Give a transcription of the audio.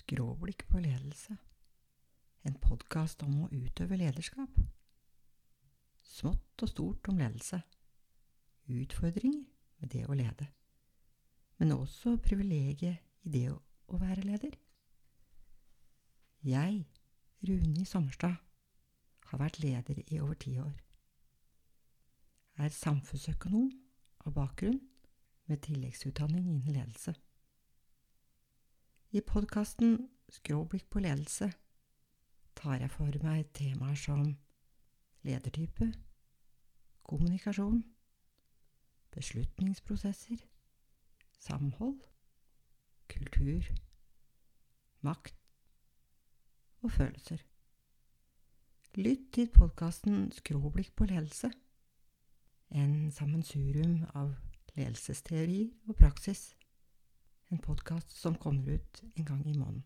Skråblikk på ledelse. En podkast om å utøve lederskap. Smått og stort om ledelse. Utfordringer med det å lede. Men også privilegiet i det å være leder. Jeg, Rune Sommerstad, har vært leder i over ti år. Er samfunnsøkonom av bakgrunn med tilleggsutdanning innen ledelse. I podkasten Skråblikk på ledelse tar jeg for meg temaer som ledertype, kommunikasjon, beslutningsprosesser, samhold, kultur, makt og følelser. Lytt til podkasten Skråblikk på ledelse, en sammensurium av ledelsesteori og praksis en podkast som kommer ut en gang i måneden.